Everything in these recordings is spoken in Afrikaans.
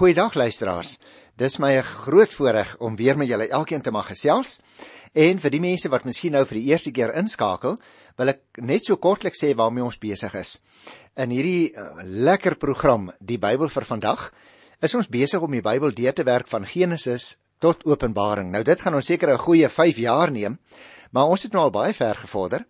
Goeiedag luisteraars. Dis my 'n groot voorreg om weer met julle elkeen te mag gesels. En vir die mense wat miskien nou vir die eerste keer inskakel, wil ek net so kortliks sê waarmee ons besig is. In hierdie uh, lekker program, die Bybel vir vandag, is ons besig om die Bybel deur te werk van Genesis tot Openbaring. Nou dit gaan ons seker 'n goeie 5 jaar neem, maar ons het nou al baie ver gevorder.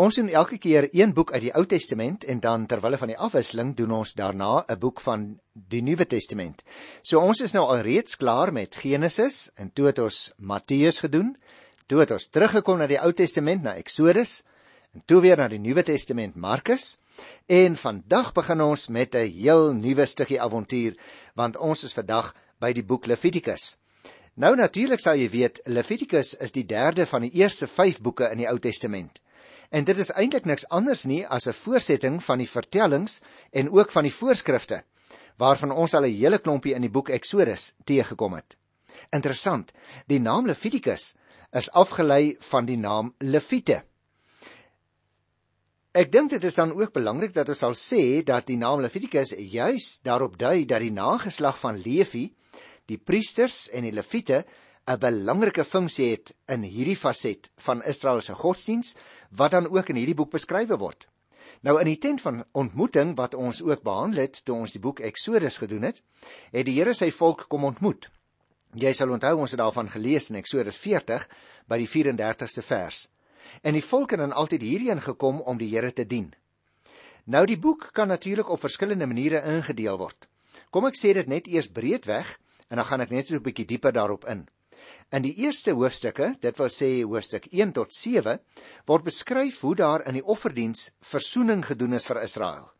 Ons doen elke keer een boek uit die Ou Testament en dan terwyl van die afwisseling doen ons daarna 'n boek van die Nuwe Testament. So ons is nou al reeds klaar met Genesis en toe het ons Matteus gedoen. Toe het ons teruggekom na die Ou Testament na Eksodus en toe weer na die Nuwe Testament Markus. En vandag begin ons met 'n heel nuwe stukkie avontuur want ons is vandag by die boek Levitikus. Nou natuurlik sal jy weet Levitikus is die derde van die eerste 5 boeke in die Ou Testament. En dit is eintlik niks anders nie as 'n voortsetting van die vertellings en ook van die voorskrifte waarvan ons al 'n hele klompie in die boek Eksodus teëgekom het. Interessant, die naam Levitikus is afgelei van die naam Levite. Ek dink dit is dan ook belangrik dat ons sal sê dat die naam Levitikus juis daarop dui dat die nageslag van Levi, die priesters en die Levite 'n belangrike funksie het in hierdie faset van Israel se godsdiens wat dan ook in hierdie boek beskryf word. Nou in die tent van ontmoeting wat ons ook behandel het toe ons die boek Eksodus gedoen het, het die Here sy volk kom ontmoet. Jy sal onthou ons het daarvan gelees in Eksodus 40 by die 34ste vers. En die volk het dan altyd hierheen gekom om die Here te dien. Nou die boek kan natuurlik op verskillende maniere ingedeel word. Kom ek sê dit net eers breedweg en dan gaan ek net so 'n bietjie dieper daarop in. In die eerste hoofstukke, dit wil sê hoofstuk 1 tot 7, word beskryf hoe daar in die offerdiens verzoening gedoen is vir Israel.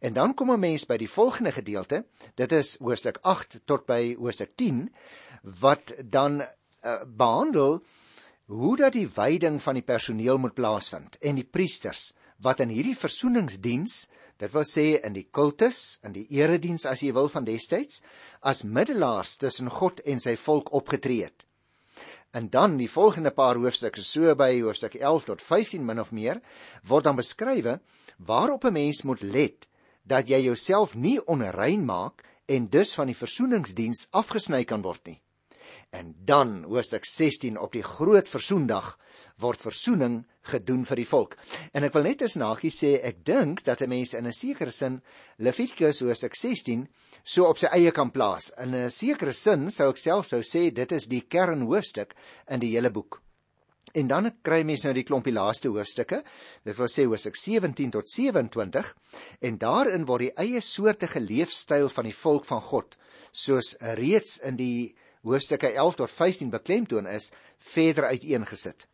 En dan kom 'n mens by die volgende gedeelte, dit is hoofstuk 8 tot by hoofstuk 10, wat dan uh, behandel hoe dat die wyding van die personeel moet plaasvind en die priesters wat in hierdie verzoeningsdiens Dit wil sê in die kultus, in die erediens as jy wil van destyds, as middelaars tussen God en sy volk opgetree het. En dan die volgende paar hoofstukke, so by hoofstuk 11 tot 15 min of meer, word dan beskrywe waarop 'n mens moet let dat jy jouself nie onrein maak en dus van die versoeningsdiens afgesny kan word nie. En dan hoofstuk 16 op die groot versoendag word versoening gedoen vir die volk. En ek wil net as nagie sê ek dink dat 'n mens in 'n sekere sin Levitikus hoofstuk 16 so op sy eie kan plaas. In 'n sekere sin sou ek self sou sê dit is die kernhoofstuk in die hele boek. En dan kry mense nou die klompie laaste hoofstukke. Dit wil sê hoofstuk 17 tot 27 en daarin word die eie soortige leefstyl van die volk van God soos reeds in die hoofstukke 11 tot 15 beklemtoon is verder uiteengesit.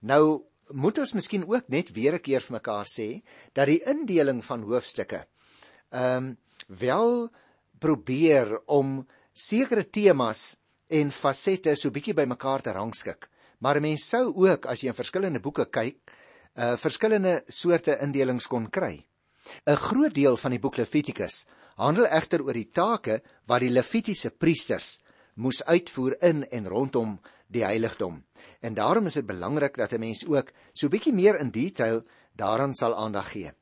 Nou moet ons miskien ook net weer 'n keer vir mekaar sê dat die indeling van hoofstukke ehm um, wel probeer om sekere temas en fasette so bietjie bymekaar te rangskik. Maar mense sou ook as jy in verskillende boeke kyk, uh verskillende soorte indelings kon kry. 'n Groot deel van die boek Levitikus handel egter oor die take wat die Levitiese priesters moes uitvoer in en rondom die heiligdom. En daarom is dit belangrik dat 'n mens ook so bietjie meer in detail daaraan sal aandag gee.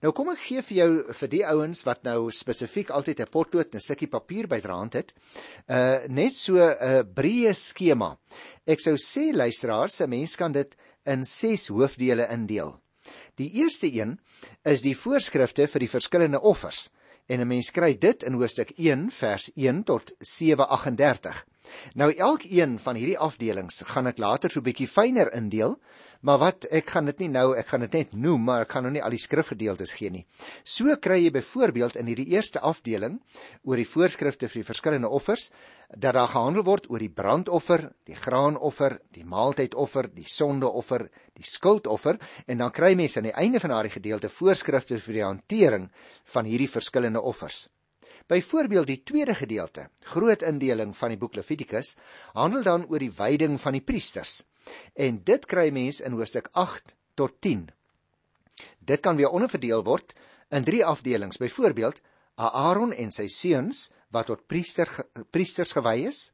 Nou kom ek gee vir jou vir die ouens wat nou spesifiek altyd 'n potlood en 'n stukkie papier bydraand het, uh net so 'n uh, breë skema. Ek sou sê luisteraars, 'n mens kan dit in 6 hoofdele indeel. Die eerste een is die voorskrifte vir die verskillende offers. En 'n mens kry dit in hoofstuk 1 vers 1 tot 7:38. Nou elkeen van hierdie afdelings gaan ek later so bietjie fyner indeel, maar wat ek gaan dit nie nou, ek gaan dit net noem, maar ek gaan nou nie al die skrifgedeeltes gee nie. So kry jy byvoorbeeld in hierdie eerste afdeling oor die voorskrifte vir die verskillende offers dat daar gehandel word oor die brandoffer, die graanoffer, die maaltydoffer, die sondeoffer, die skuldoffer en dan kry mense aan die einde van daardie gedeelte voorskrifte vir die hantering van hierdie verskillende offers. Byvoorbeeld die tweede gedeelte, groot indeling van die boek Levitikus, handel dan oor die wyding van die priesters. En dit kry mens in hoofstuk 8 tot 10. Dit kan weer onderverdeel word in drie afdelings. Byvoorbeeld Aaron en sy seuns wat tot priester priesters gewy is.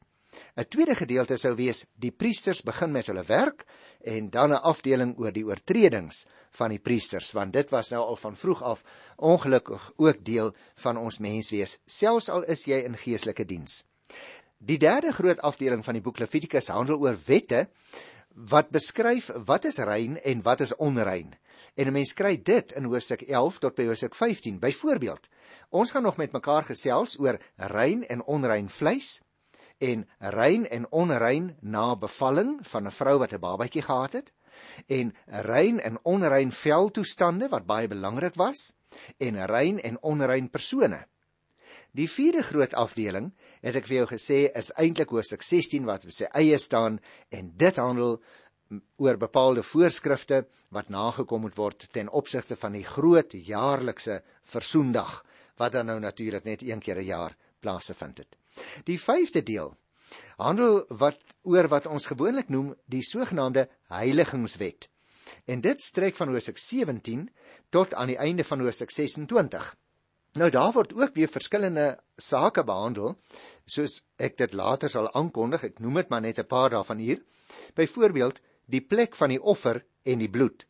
'n Tweede gedeelte sou wees die priesters begin met hulle werk en dan 'n afdeling oor die oortredings van die priesters want dit was nou al van vroeg af ongelukkig ook deel van ons menswees selfs al is jy in geestelike diens. Die derde groot afdeling van die boek Levitikus handel oor wette wat beskryf wat is rein en wat is onrein. En 'n mens kry dit in hoofstuk 11 tot by hoofstuk 15. Byvoorbeeld, ons gaan nog met mekaar gesels oor rein en onrein vleis en rein en onrein na bevalling van 'n vrou wat 'n babatjie gehad het en rein en onrein veltoestande wat baie belangrik was en rein en onrein persone. Die vierde groot afdeling, het ek vir jou gesê, is eintlik hoofstuk 16 wat op sy eie staan en dit handel oor bepaalde voorskrifte wat nagekom moet word ten opsigte van die groot jaarlikse versoendag wat dan nou natuurlik net een keer 'n jaar plaasvind het. Die vyfde deel handel wat oor wat ons gewoonlik noem die sogenaamde heiligingswet. En dit strek van Hosea 17 tot aan die einde van Hosea 26. Nou daar word ook weer verskillende sake behandel, soos ek dit later sal aankondig, ek noem dit maar net 'n paar daarvan hier. Byvoorbeeld die plek van die offer en die bloed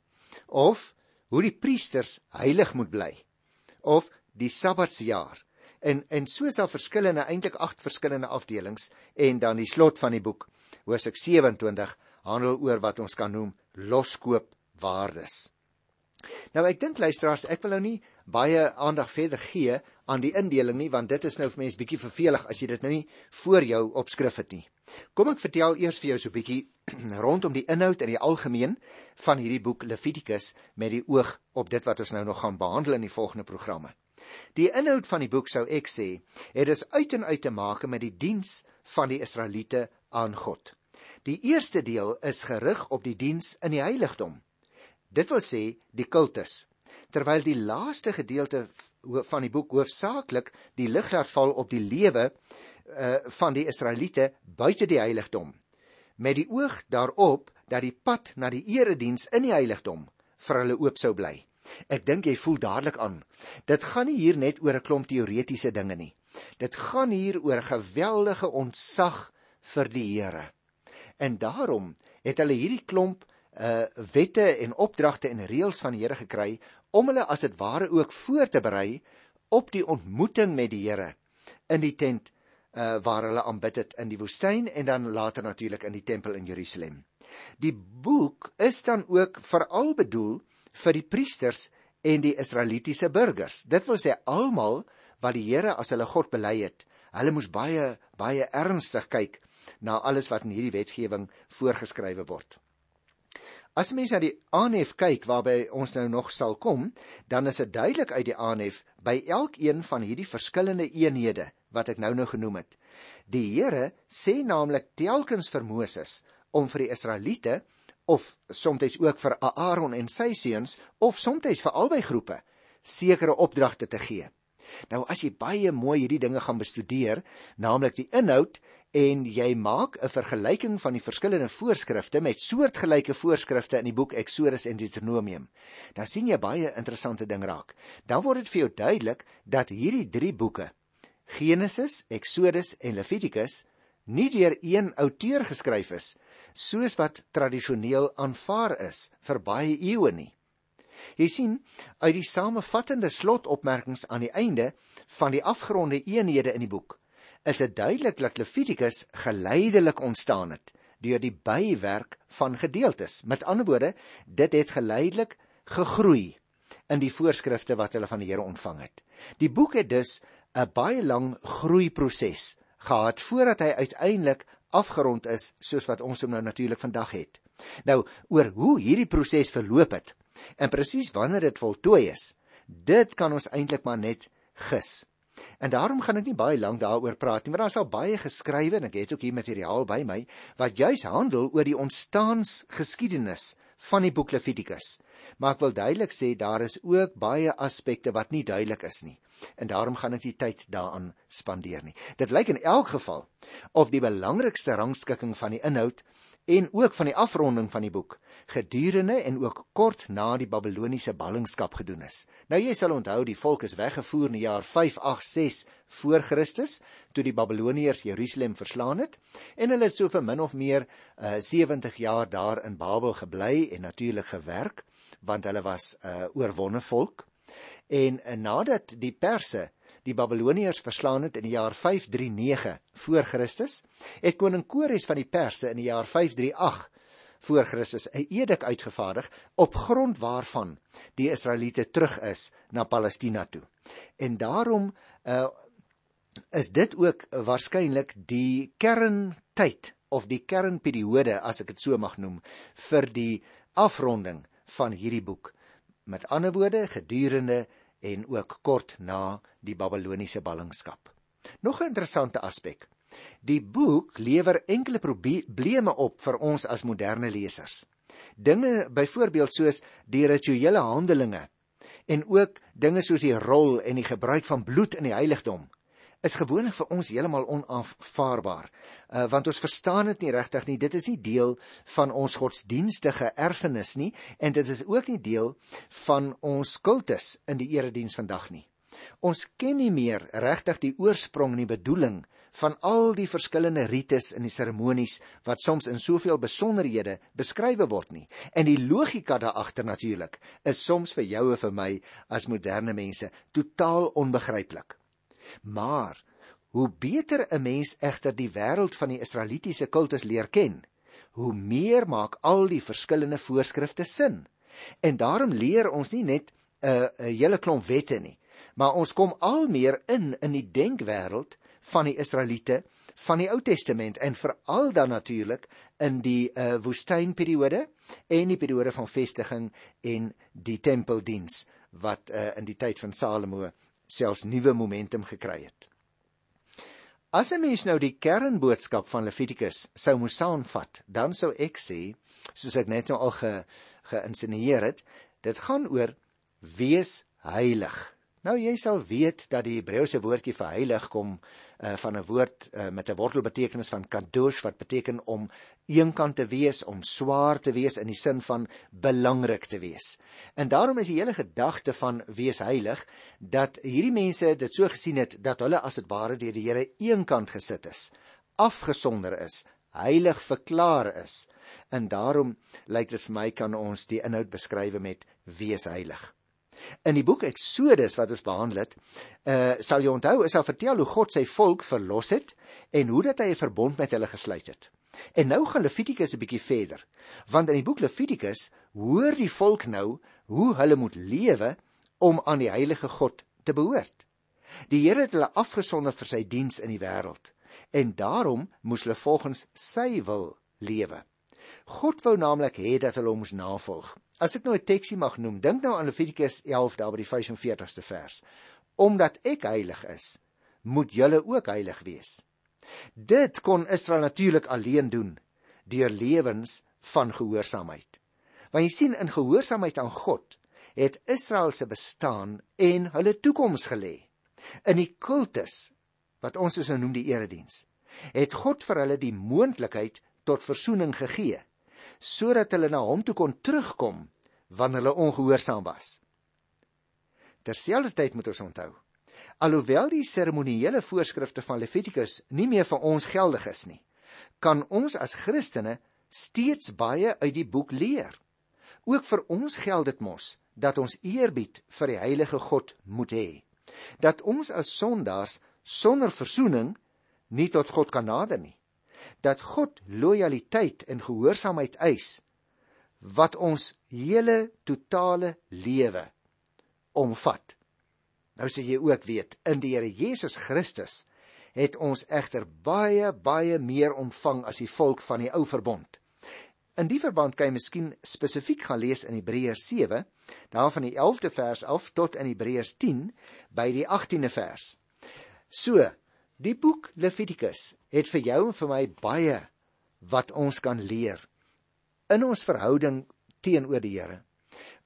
of hoe die priesters heilig moet bly of die sabbatsjaar En en soos daar verskillende eintlik 8 verskillende afdelings en dan die slot van die boek Hosea 27 handel oor wat ons kan noem loskoop waardes. Nou ek dink luisteraars, ek wil nou nie baie aandag verder gee aan die indeling nie want dit is nou vir mense bietjie vervelig as jy dit nou nie voor jou opskrif het nie. Kom ek vertel eers vir jou so bietjie rondom die inhoud in die algemeen van hierdie boek Levitikus met die oog op dit wat ons nou nog gaan behandel in die volgende programme. Die inhoud van die boek sou ek sê, het is uit en uit te maak met die diens van die Israeliete aan God. Die eerste deel is gerig op die diens in die heiligdom. Dit wil sê die kultus. Terwyl die laaste gedeelte van die boek hoofsaaklik die lig laat val op die lewe uh, van die Israeliete buite die heiligdom met die oog daarop dat die pad na die erediens in die heiligdom vir hulle oop sou bly. Ek dink jy voel dadelik aan. Dit gaan nie hier net oor 'n klomp teoretiese dinge nie. Dit gaan hier oor geweldige ontzag vir die Here. En daarom het hulle hierdie klomp uh wette en opdragte en reëls van die Here gekry om hulle as dit ware ook voor te berei op die ontmoeting met die Here in die tent uh waar hulle aanbid het in die woestyn en dan later natuurlik in die tempel in Jerusalem. Die boek is dan ook veral bedoel vir die priesters en die Israelitiese burgers. Dit wil sê almal wat die Here as hulle God bely het. Hulle moes baie baie ernstig kyk na alles wat in hierdie wetgewing voorgeskrywe word. As mens na die aanhef kyk waarby ons nou nog sal kom, dan is dit duidelik uit die aanhef by elkeen van hierdie verskillende eenhede wat ek nou nou genoem het. Die Here sê naamlik telkens vir Moses om vir die Israeliete of soms ook vir Aaron en sy seuns of soms vir albei groepe sekere opdragte te gee. Nou as jy baie mooi hierdie dinge gaan bestudeer, naamlik die inhoud en jy maak 'n vergelyking van die verskillende voorskrifte met soortgelyke voorskrifte in die boek Eksodus en Deuteronomium, dan sien jy baie interessante ding raak. Dan word dit vir jou duidelik dat hierdie drie boeke, Genesis, Eksodus en Levitikus, nie deur een outeur geskryf is soos wat tradisioneel aanvaar is vir baie eeue nie. Jy sien, uit die samevattende slotopmerkings aan die einde van die afgeronde eenhede in die boek, is dit duidelik dat Levitikus geleidelik ontstaan het deur die bywerk van gedeeltes. Met ander woorde, dit het geleidelik gegroei in die voorskrifte wat hulle van die Here ontvang het. Die boek het dus 'n baie lang groeiproses gehad voordat hy uiteindelik afgerond is soos wat ons hom nou natuurlik vandag het. Nou oor hoe hierdie proses verloop het en presies wanneer dit voltooi is, dit kan ons eintlik maar net gis. En daarom gaan ek nie baie lank daaroor praat nie, want daar is al baie geskrywe en ek het ook hier materiaal by my wat juis handel oor die ontstaansgeskiedenis van die boek Levitikus. Maar ek wil duidelik sê daar is ook baie aspekte wat nie duidelik is nie. en daarom gaan ek nie tyd daaraan spandeer nie. Dit lyk in elk geval of die belangrikste rangskikking van die inhoud en ook van die afronding van die boek gedurende en ook kort na die Babiloniese ballingskap gedoen is. Nou jy sal onthou die volk is weggevoer in die jaar 586 voor Christus toe die Babiloniërs Jerusalem verslaan het en hulle het so vir min of meer uh, 70 jaar daar in Babel gebly en natuurlik gewerk want hulle was 'n uh, oorwonne volk. En uh, nadat die Perse die Babiloniërs verslaan het in die jaar 539 voor Christus, het koning Kores van die Perse in die jaar 538 voor Christus 'n edik uitgevaardig op grond waarvan die Israeliete terug is na Palestina toe. En daarom uh, is dit ook waarskynlik die kerntyd of die kernperiode as ek dit so mag noem vir die afronding van hierdie boek. Met ander woorde gedurende en ook kort na die Babiloniese ballingskap. Nog 'n interessante aspek. Die boek lewer enkele probleme op vir ons as moderne lesers. Dinge byvoorbeeld soos die rituele handelinge en ook dinge soos die rol en die gebruik van bloed in die heiligdom is gewoonlik vir ons heeltemal onaanvaarbaar. Uh, want ons verstaan dit nie regtig nie. Dit is nie deel van ons godsdienstige erfenis nie en dit is ook nie deel van ons kultus in die erediens vandag nie. Ons ken nie meer regtig die oorsprong en die bedoeling van al die verskillende rites en die seremonies wat soms in soveel besonderhede beskrywe word nie. En die logika daar agter natuurlik is soms vir jou en vir my as moderne mense totaal onbegryplik. Maar hoe beter 'n mens egter die wêreld van die Israelitiese kultus leer ken, hoe meer maak al die verskillende voorskrifte sin. En daarom leer ons nie net 'n uh, 'n hele klomp wette nie, maar ons kom al meer in in die denkwêreld van die Israeliete van die Ou Testament en veral dan natuurlik in die uh, woestynperiode en die periode van vestiging en die tempeldiens wat uh, in die tyd van Salomo selfs nuwe momentum gekry het. As 'n mens nou die kernboodskap van Levitikus sou moes saamvat, dan sou ek sê, soos ek net nou al ge geïnsinieer het, dit gaan oor wees heilig. Nou jy sal weet dat die Hebreëse woordjie vir heilig kom uh, van 'n woord uh, met 'n wortelbetekenis van kadosh wat beteken om eenkant te wees, om swaar te wees in die sin van belangrik te wees. En daarom is die hele gedagte van wees heilig dat hierdie mense dit so gesien het dat hulle as dit ware deur die Here eenkant gesit is, afgesonder is, heilig verklaar is. En daarom lyk dit vir my kan ons die inhoud beskryf met wees heilig. In die boek Eksodus wat ons behandel het, uh sal jy onthou, is daar vertel hoe God sy volk verlos het en hoe dat hy 'n verbond met hulle gesluit het. En nou gaan Levitikus 'n bietjie verder, want in die boek Levitikus hoor die volk nou hoe hulle moet lewe om aan die heilige God te behoort. Die Here het hulle afgesonder vir sy diens in die wêreld en daarom moes hulle volgens sy wil lewe. God wou naamlik hê dat hulle hom moes navolg. As ek nou 'n teksie mag noem, dink nou aan Levitikus 11 daar by die 45ste vers. Omdat ek heilig is, moet julle ook heilig wees. Dit kon Israel natuurlik alleen doen deur lewens van gehoorsaamheid. Want jy sien in gehoorsaamheid aan God het Israel se bestaan en hulle toekoms gelê. In die kultus wat ons so noem die erediens, het God vir hulle die moontlikheid tot verzoening gegee sodat hulle na hom toe kon terugkom wanneer hulle ongehoorsaam was. Terselfdertyd moet ons onthou, alhoewel die seremonieele voorskrifte van Levitikus nie meer vir ons geldig is nie, kan ons as Christene steeds baie uit die boek leer. Ook vir ons geld dit mos dat ons eerbied vir die heilige God moet hê. Dat ons as sondaars sonder verzoening nie tot God kan nader nie dat God lojaliteit en gehoorsaamheid eis wat ons hele totale lewe omvat. Nou sê jy ook weet, in die Here Jesus Christus het ons egter baie baie meer ontvang as die volk van die ou verbond. In die verband kan jy miskien spesifiek gaan lees in Hebreërs 7, daar van die 11de vers af tot in Hebreërs 10 by die 18de vers. So, Die boek Levitikus het vir jou en vir my baie wat ons kan leer in ons verhouding teenoor die Here.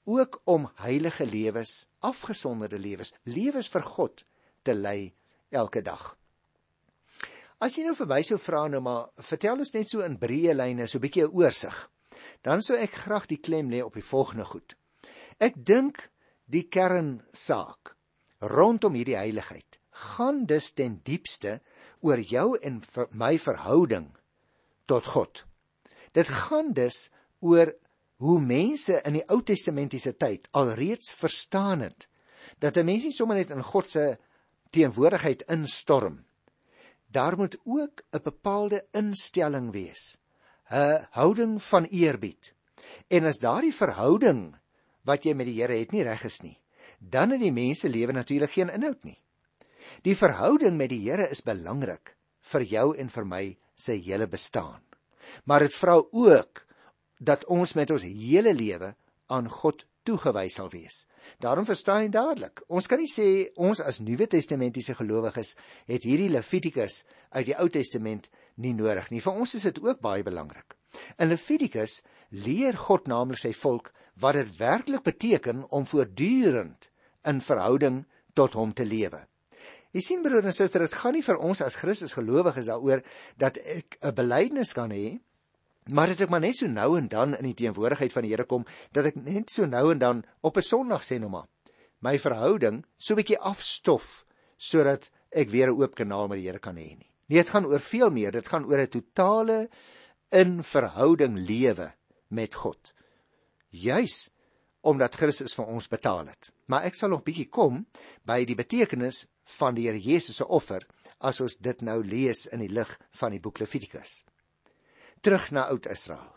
ook om heilige lewens, afgesonderde lewens, lewens vir God te lei elke dag. As jy nou verby sou vra nou maar, vertel ons net so in breë lyne so 'n bietjie 'n oorsig. Dan sou ek graag die klem lê op die volgende goed. Ek dink die kernsaak rondom hierdie heiligheid gaan dus ten diepste oor jou en my verhouding tot God. Dit gaan dus oor hoe mense in die Ou Testamentiese tyd alreeds verstaan het dat 'n mens nie sommer net in God se teenwoordigheid instorm daar moet ook 'n bepaalde instelling wees, 'n houding van eerbied. En as daardie verhouding wat jy met die Here het nie reg is nie, dan het die mense lewe natuurlik geen inhoud nie. Die verhouding met die Here is belangrik vir jou en vir my se hele bestaan. Maar dit vra ook dat ons met ons hele lewe aan God toegewys sal wees. Daarom verstaan jy dadelik. Ons kan nie sê ons as Nuwe Testamentiese gelowiges het hierdie Levitikus uit die Ou Testament nie nodig nie. Vir ons is dit ook baie belangrik. In Levitikus leer God naamlik sy volk wat dit werklik beteken om voortdurend in verhouding tot hom te lewe. Jy sien broer en suster, dit gaan nie vir ons as Christus gelowiges daaroor dat ek 'n belydenis kan hê Maar dit ek maar net so nou en dan in die teenwoordigheid van die Here kom dat ek net so nou en dan op 'n Sondag sê nou maar my verhouding so 'n bietjie afstof sodat ek weer 'n oop kanaal met die Here kan hê nie. Nee, dit gaan oor veel meer. Dit gaan oor 'n totale in verhouding lewe met God. Juis omdat Christus vir ons betaal het. Maar ek sal nog bietjie kom by die betekenis van die Here Jesus se offer as ons dit nou lees in die lig van die boek Levitikus terug na Oud-Israel.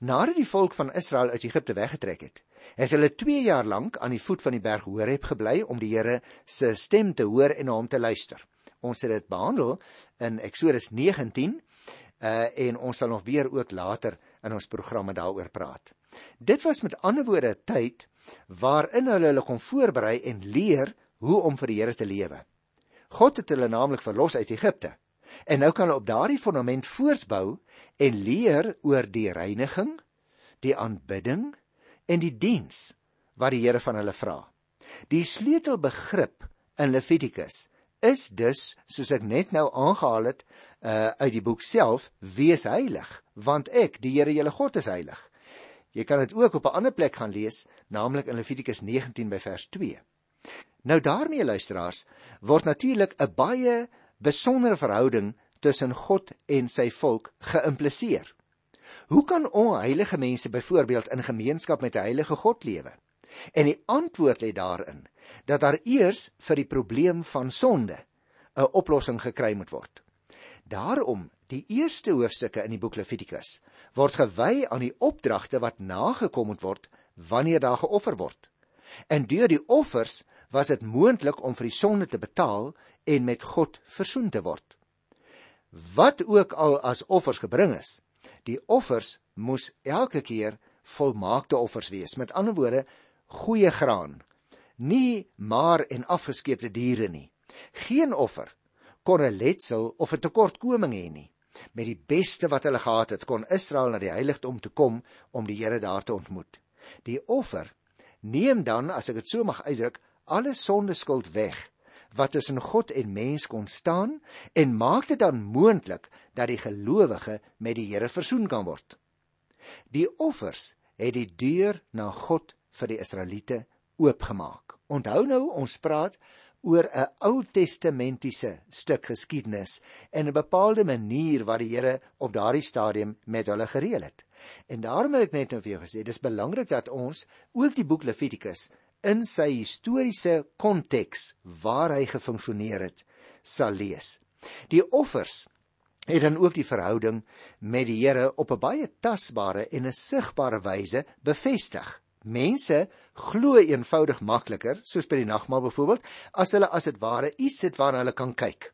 Nadat die volk van Israel uit Egipte weggetrek het, het hulle 2 jaar lank aan die voet van die berg Horeb gebly om die Here se stem te hoor en na hom te luister. Ons het dit behandel in Eksodus 19 uh en ons sal nog weer ook later in ons programme daaroor praat. Dit was met ander woorde 'n tyd waarin hulle hulle kon voorberei en leer hoe om vir die Here te lewe. God het hulle naamlik verlos uit Egipte. En nou kan hulle op daardie fondament voortbou en leer oor die reiniging, die aanbidding en die diens wat die Here van hulle vra. Die sleutelbegrip in Levitikus is dus, soos ek net nou aangehaal het, uh uit die boek self, wees heilig, want ek, die Here julle God is heilig. Jy kan dit ook op 'n ander plek gaan lees, naamlik in Levitikus 19 by vers 2. Nou daarmee luisteraars, word natuurlik 'n baie besondere verhouding tussen God en sy volk geïmpliseer. Hoe kan onheilige mense byvoorbeeld in gemeenskap met 'n heilige God lewe? En die antwoord lê daarin dat daar eers vir die probleem van sonde 'n oplossing gekry moet word. Daarom, die eerste hoofstukke in die boek Levitikus word gewy aan die opdragte wat nagekom moet word wanneer daar geoffer word. En deur die offers was dit moontlik om vir die sonde te betaal en met God versoen te word. Wat ook al as offers gebring is, die offers moes elke keer volmaakte offers wees. Met ander woorde, goeie graan, nie maar en afgeskeepte diere nie. Geen offer kon 'n letsel of 'n tekortkoming hê nie. Met die beste wat hulle gehad het, kon Israel na die heiligdom toe kom om die Here daar te ontmoet. Die offer neem dan, as ek dit so mag uitdruk, alle sondeskuld weg wat tussen God en mens kon staan en maak dit dan moontlik dat die gelowige met die Here versoen kan word. Die offers het die deur na God vir die Israeliete oopgemaak. Onthou nou, ons praat oor 'n Ou Testamentiese stuk geskiedenis en 'n bepaalde manier wat die Here op daardie stadium met hulle gereël het. En daarom het ek net nou vir jou gesê, dis belangrik dat ons ook die boek Levitikus in sy historiese konteks waar hy gefunksioneer het sal lees. Die offers het dan ook die verhouding met die Here op 'n baie tasbare en 'n sigbare wyse bevestig. Mense glo eenvoudig makliker, soos by die nagmaal byvoorbeeld, as hulle as dit ware iets het waarna hulle kan kyk.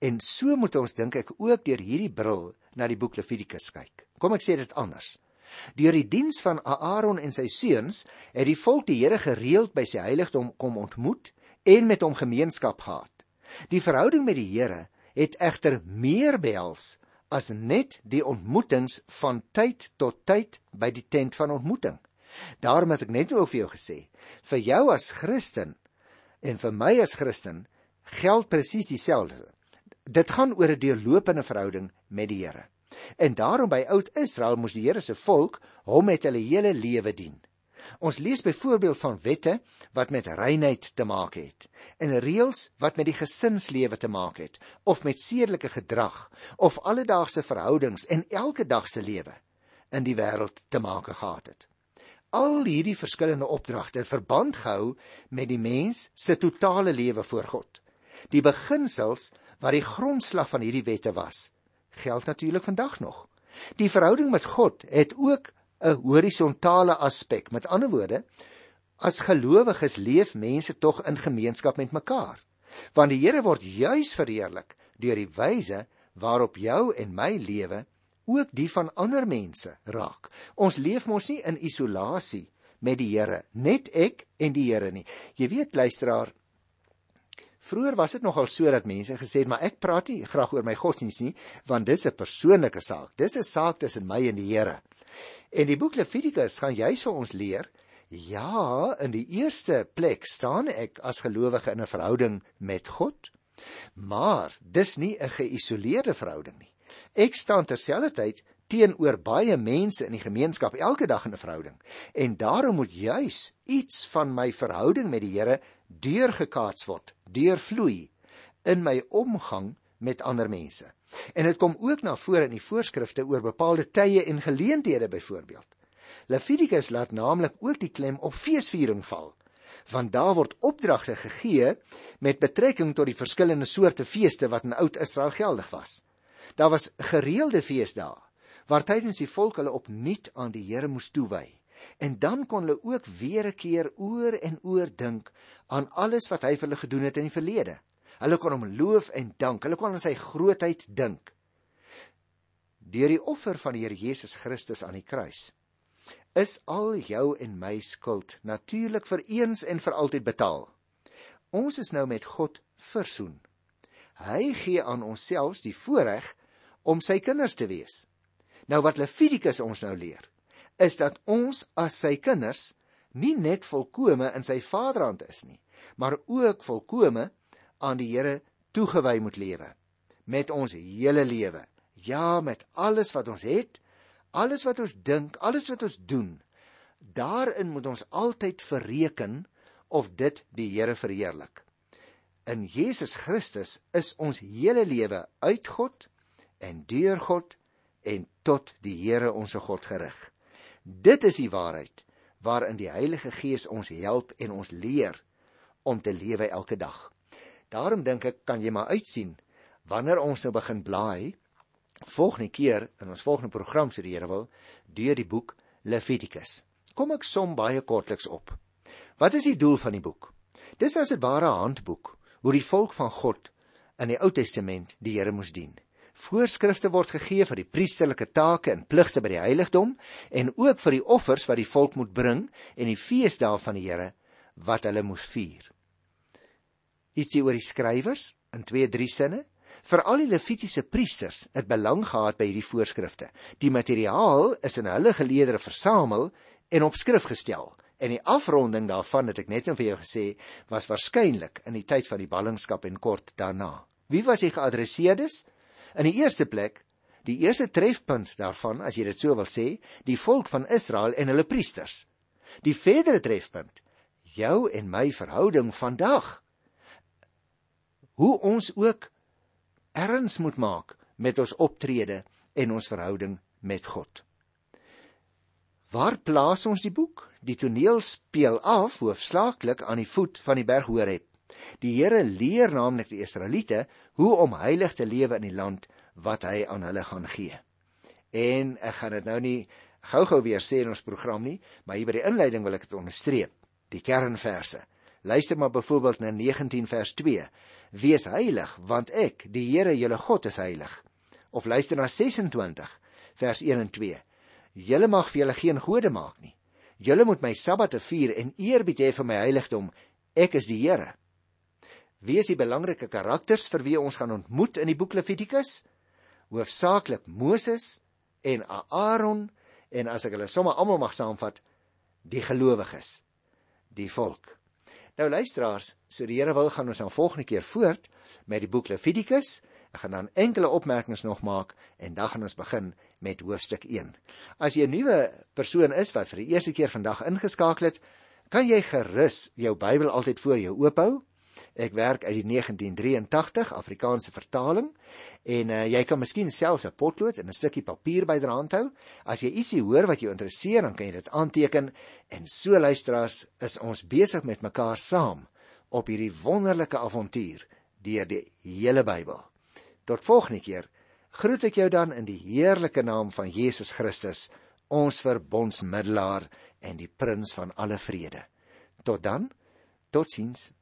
En so moet ons dink ek ook deur hierdie bril na die boek Levitikus kyk. Kom ek sê dit anders. Deur die diens van Aaron en sy seuns het die volk die Here gereeld by sy heiligdom kom ontmoet en met hom gemeenskap gehad. Die verhouding met die Here het egter meer behels as net die ontmoetings van tyd tot tyd by die tent van ontmoeting. Daarom het ek net ook vir jou gesê, vir jou as Christen en vir my as Christen geld presies dieselfde. Dit gaan oor 'n deurlopende verhouding met die Here. En daarom by oud Israel moes die Here se volk hom met hulle hele lewe dien. Ons lees byvoorbeeld van wette wat met reinheid te maak het en reëls wat met die gesinslewe te maak het of met sedelike gedrag of alledaagse verhoudings en elke dag se lewe in die wêreld te maak gehad het. Al hierdie verskillende opdragte verband gehou met die mens se totale lewe voor God. Die beginsels wat die grondslag van hierdie wette was, geld natuurlik vandag nog. Die verhouding met God het ook 'n horisontale aspek. Met ander woorde, as gelowiges leef mense tog in gemeenskap met mekaar. Want die Here word juis verheerlik deur die wyse waarop jou en my lewe ook die van ander mense raak. Ons leef mos nie in isolasie met die Here, net ek en die Here nie. Jy weet luisteraar, vroeër was dit nogal so dat mense gesê het, maar ek praat nie graag oor my godsdienst nie, want dit is 'n persoonlike saak. Dis 'n saak tussen my en die Here. En die boek Levitikus gaan juis vir ons leer Ja, in die eerste plek staan ek as gelowige in 'n verhouding met God, maar dis nie 'n geïsoleerde verhouding nie. Ek staan terselfdertyd teenoor baie mense in die gemeenskap elke dag in 'n verhouding en daarom moet juis iets van my verhouding met die Here deurgekaats word, deurvloei in my omgang met ander mense. En dit kom ook na vore in die voorskrifte oor bepaalde tye en geleenthede byvoorbeeld. Levitikus laat naamlik ook die klem op feesviering val, want daar word opdragte gegee met betrekking tot die verskillende soorte feeste wat in Oud-Israel geldig was. Daar was gereelde feesdae waar tydens die volk hulle opnuut aan die Here moes toewy. En dan kon hulle ook weer 'n keer oor en oor dink aan alles wat hy vir hulle gedoen het in die verlede. Hulle kon hom loof en dank. Hulle kon aan sy grootheid dink. Deur die offer van die Here Jesus Christus aan die kruis is al jou en my skuld natuurlik vir eens en vir altyd betaal. Ons is nou met God versoen. Hy gee aan onsself die voorreg om sy kinders te wees. Nou wat Levitikus ons nou leer, is dat ons as sy kinders nie net volkome in sy vaderhand is nie, maar ook volkome aan die Here toegewy moet lewe met ons hele lewe. Ja, met alles wat ons het, alles wat ons dink, alles wat ons doen. Daarin moet ons altyd verreken of dit die Here verheerlik. In Jesus Christus is ons hele lewe uit God en deur God en tot die Here ons God gerig. Dit is die waarheid waarin die Heilige Gees ons help en ons leer om te lewe elke dag. Daarom dink ek kan jy maar uitsien wanneer ons nou begin blaai volgende keer in ons volgende program se die Here wil deur die boek Levitikus. Kom ek som baie kortliks op. Wat is die doel van die boek? Dis as 'n ware handboek hoe die volk van God in die Ou Testament die Here moes dien. Voorskrifte word gegee vir die priesterlike take en pligte by die heiligdom en ook vir die offers wat die volk moet bring en die feesdae van die Here wat hulle moes vier. Ietsie oor die skrywers in 2-3 sinne. Vir al die levitiese priesters het belang gehad by hierdie voorskrifte. Die materiaal is in hulle geleedere versamel en op skrif gestel. En die afronding daarvan het ek net nou vir jou gesê was waarskynlik in die tyd van die ballingskap en kort daarna. Wie was die geadresseerdes? In die eerste plek, die eerste trefpunt daarvan, as jy dit so wil sê, die volk van Israel en hulle priesters. Die verdere trefpunt, jou en my verhouding vandag. Hoe ons ook erns moet maak met ons optrede en ons verhouding met God. Waar plaas ons die boek? Die toneel speel af hoofsaaklik aan die voet van die berg Horeb. Die Here leer naamlik die Israeliete hoe om heilig te lewe in die land wat hy aan hulle gaan gee. En ek gaan dit nou nie gou-gou weer sê in ons program nie, maar hier by die inleiding wil ek dit onderstreep, die kernverse. Luister maar byvoorbeeld na 19 vers 2. Wees heilig, want ek, die Here, julle God is heilig. Of luister na 26 vers 1 en 2. Julle mag vir julle geen gode maak nie. Julle moet my sabbate vier en eerbied hê vir my heiligdom. Ek is die Here. Wie is die belangrike karakters vir wie ons gaan ontmoet in die boek Levitikus? Hoofsaaklik Moses en Aaron en as ek hulle sommer almal mag saamvat, die gelowiges, die volk. Nou luisteraars, so die Here wil gaan ons dan volgende keer voort met die boek Levitikus. Ek gaan dan enkele opmerkings nog maak en dan gaan ons begin met hoofstuk 1. As jy 'n nuwe persoon is wat vir die eerste keer vandag ingeskakel het, kan jy gerus jou Bybel altyd voor jou oop hou. Ek werk uit die 1983 Afrikaanse vertaling en uh, jy kan miskien selfs 'n potlood en 'n stukkie papier byderhand hou. As jy ietsie hoor wat jou interesseer, dan kan jy dit aanteken en so luisteraars is ons besig met mekaar saam op hierdie wonderlike avontuur deur die hele Bybel. Tot volgende keer groet ek jou dan in die heerlike naam van Jesus Christus, ons verbondsmiddelaar en die prins van alle vrede. Tot dan. Totsiens.